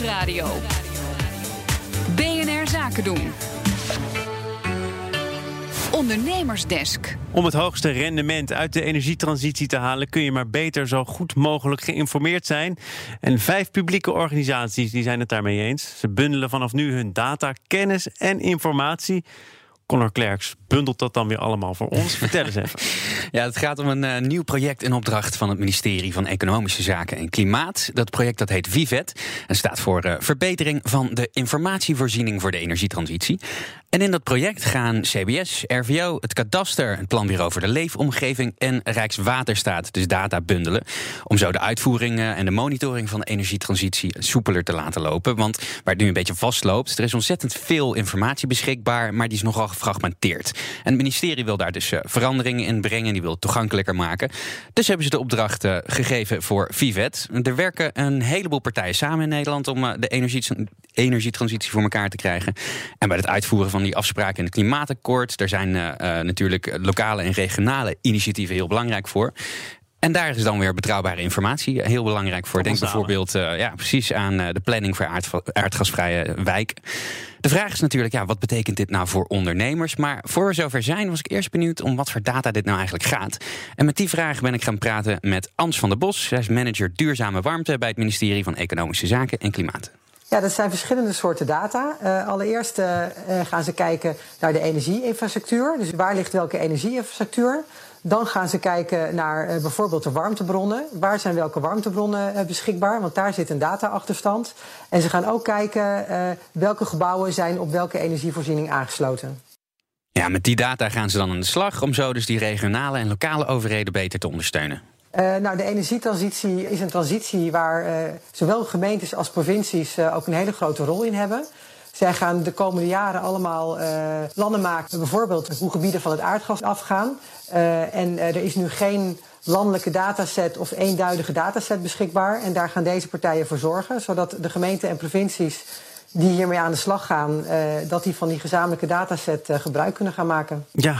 Nieuwsradio. BNR Zaken doen. Ondernemersdesk. Om het hoogste rendement uit de energietransitie te halen, kun je maar beter zo goed mogelijk geïnformeerd zijn. En vijf publieke organisaties die zijn het daarmee eens. Ze bundelen vanaf nu hun data, kennis en informatie Connor Klerks bundelt dat dan weer allemaal voor ons. Vertel eens even. Ja, het gaat om een uh, nieuw project in opdracht van het ministerie van Economische Zaken en Klimaat. Dat project dat heet Vivet en staat voor uh, verbetering van de informatievoorziening voor de energietransitie. En in dat project gaan CBS, RVO, het kadaster, het planbureau voor de leefomgeving en Rijkswaterstaat dus data bundelen. Om zo de uitvoering en de monitoring van de energietransitie soepeler te laten lopen. Want waar het nu een beetje vastloopt, er is ontzettend veel informatie beschikbaar, maar die is nogal gefragmenteerd. En het ministerie wil daar dus uh, veranderingen in brengen, die wil het toegankelijker maken. Dus hebben ze de opdracht uh, gegeven voor Vivet. Er werken een heleboel partijen samen in Nederland om uh, de energie, energietransitie voor elkaar te krijgen. En bij het uitvoeren van die afspraken in het klimaatakkoord, daar zijn natuurlijk lokale en regionale initiatieven heel belangrijk voor. En daar is dan weer betrouwbare informatie heel belangrijk voor. Denk bijvoorbeeld uh, ja, precies aan uh, de planning voor aard, aardgasvrije wijk. De vraag is natuurlijk, ja, wat betekent dit nou voor ondernemers? Maar voor we zover zijn, was ik eerst benieuwd om wat voor data dit nou eigenlijk gaat. En met die vraag ben ik gaan praten met Ans van der Bos. Zij is manager duurzame warmte bij het ministerie van Economische Zaken en Klimaat. Ja, dat zijn verschillende soorten data. Uh, allereerst uh, gaan ze kijken naar de energieinfrastructuur. Dus waar ligt welke energieinfrastructuur? Dan gaan ze kijken naar bijvoorbeeld de warmtebronnen. Waar zijn welke warmtebronnen beschikbaar? Want daar zit een data-achterstand. En ze gaan ook kijken welke gebouwen zijn op welke energievoorziening aangesloten. Ja, met die data gaan ze dan aan de slag om zo dus die regionale en lokale overheden beter te ondersteunen. Uh, nou, de energietransitie is een transitie waar uh, zowel gemeentes als provincies uh, ook een hele grote rol in hebben. Zij gaan de komende jaren allemaal plannen maken, bijvoorbeeld hoe gebieden van het aardgas afgaan. en er is nu geen landelijke dataset of eenduidige dataset beschikbaar. En daar gaan deze partijen voor zorgen, zodat de gemeenten en provincies die hiermee aan de slag gaan, dat die van die gezamenlijke dataset gebruik kunnen gaan maken. Ja,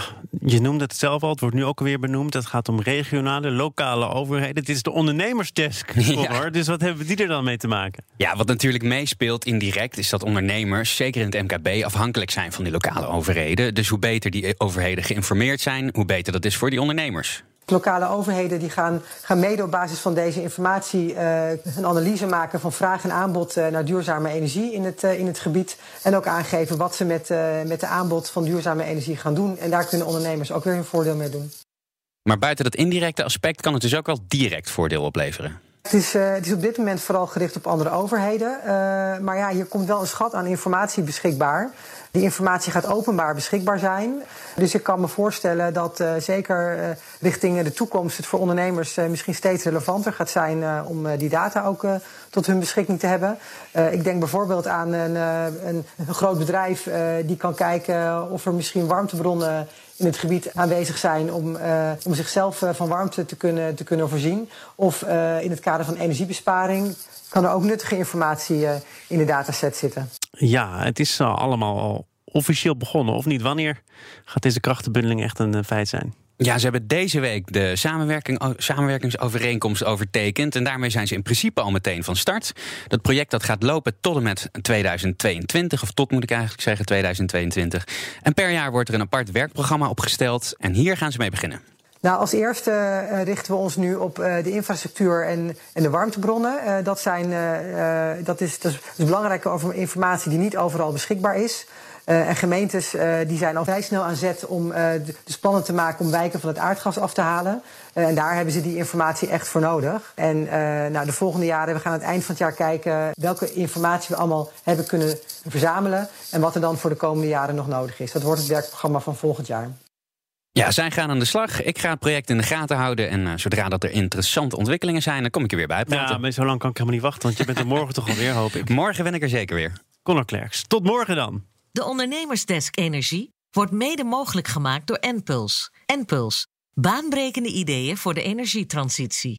je noemde het zelf al, het wordt nu ook alweer benoemd. Het gaat om regionale, lokale overheden. Het is de ondernemersdesk, ja. Dus wat hebben die er dan mee te maken? Ja, wat natuurlijk meespeelt indirect is dat ondernemers, zeker in het MKB, afhankelijk zijn van die lokale overheden. Dus hoe beter die overheden geïnformeerd zijn, hoe beter dat is voor die ondernemers. Lokale overheden die gaan, gaan mede op basis van deze informatie uh, een analyse maken van vraag en aanbod uh, naar duurzame energie in het, uh, in het gebied. En ook aangeven wat ze met, met de aanbod van duurzame energie gaan doen. En daar kunnen ondernemers ook weer hun voordeel mee doen. Maar buiten dat indirecte aspect kan het dus ook wel direct voordeel opleveren. Het is, het is, op dit moment vooral gericht op andere overheden. Uh, maar ja, hier komt wel een schat aan informatie beschikbaar. Die informatie gaat openbaar beschikbaar zijn. Dus ik kan me voorstellen dat uh, zeker richting de toekomst het voor ondernemers misschien steeds relevanter gaat zijn om die data ook tot hun beschikking te hebben. ik denk bijvoorbeeld aan een, een, groot bedrijf die kan kijken of er misschien warmtebronnen in het gebied aanwezig zijn om, om zichzelf van warmte te kunnen, te kunnen voorzien. Of in het kader van energiebesparing kan er ook nuttige informatie in de dataset zitten. Ja, het is allemaal al officieel begonnen, of niet? Wanneer gaat deze krachtenbundeling echt een feit zijn? Ja, ze hebben deze week de samenwerking, samenwerkingsovereenkomst overtekend. En daarmee zijn ze in principe al meteen van start. Dat project dat gaat lopen tot en met 2022. Of tot moet ik eigenlijk zeggen 2022. En per jaar wordt er een apart werkprogramma opgesteld. En hier gaan ze mee beginnen. Nou, als eerste uh, richten we ons nu op uh, de infrastructuur en, de warmtebronnen. Uh, dat, zijn, dat, is, dat is belangrijke informatie die niet overal beschikbaar is. En gemeentes die zijn al vrij snel aan zet om dus plannen te maken om wijken van het aardgas af te halen. en daar hebben ze die informatie echt voor nodig. En nou, de volgende jaren, we gaan aan het eind van het jaar kijken welke informatie we allemaal hebben kunnen verzamelen. En wat er dan voor de komende jaren nog nodig is. Dat wordt het werkprogramma van volgend jaar. Ja, zij gaan aan de slag. Ik ga het project in de gaten houden. En uh, zodra dat er interessante ontwikkelingen zijn, dan kom ik er weer bij praten. Ja, maar zo lang kan ik helemaal niet wachten, want je bent er morgen toch alweer, hoop ik. Morgen ben ik er zeker weer. Connor Klerks, tot morgen dan. De Ondernemersdesk Energie wordt mede mogelijk gemaakt door Enpuls. Enpuls, baanbrekende ideeën voor de energietransitie.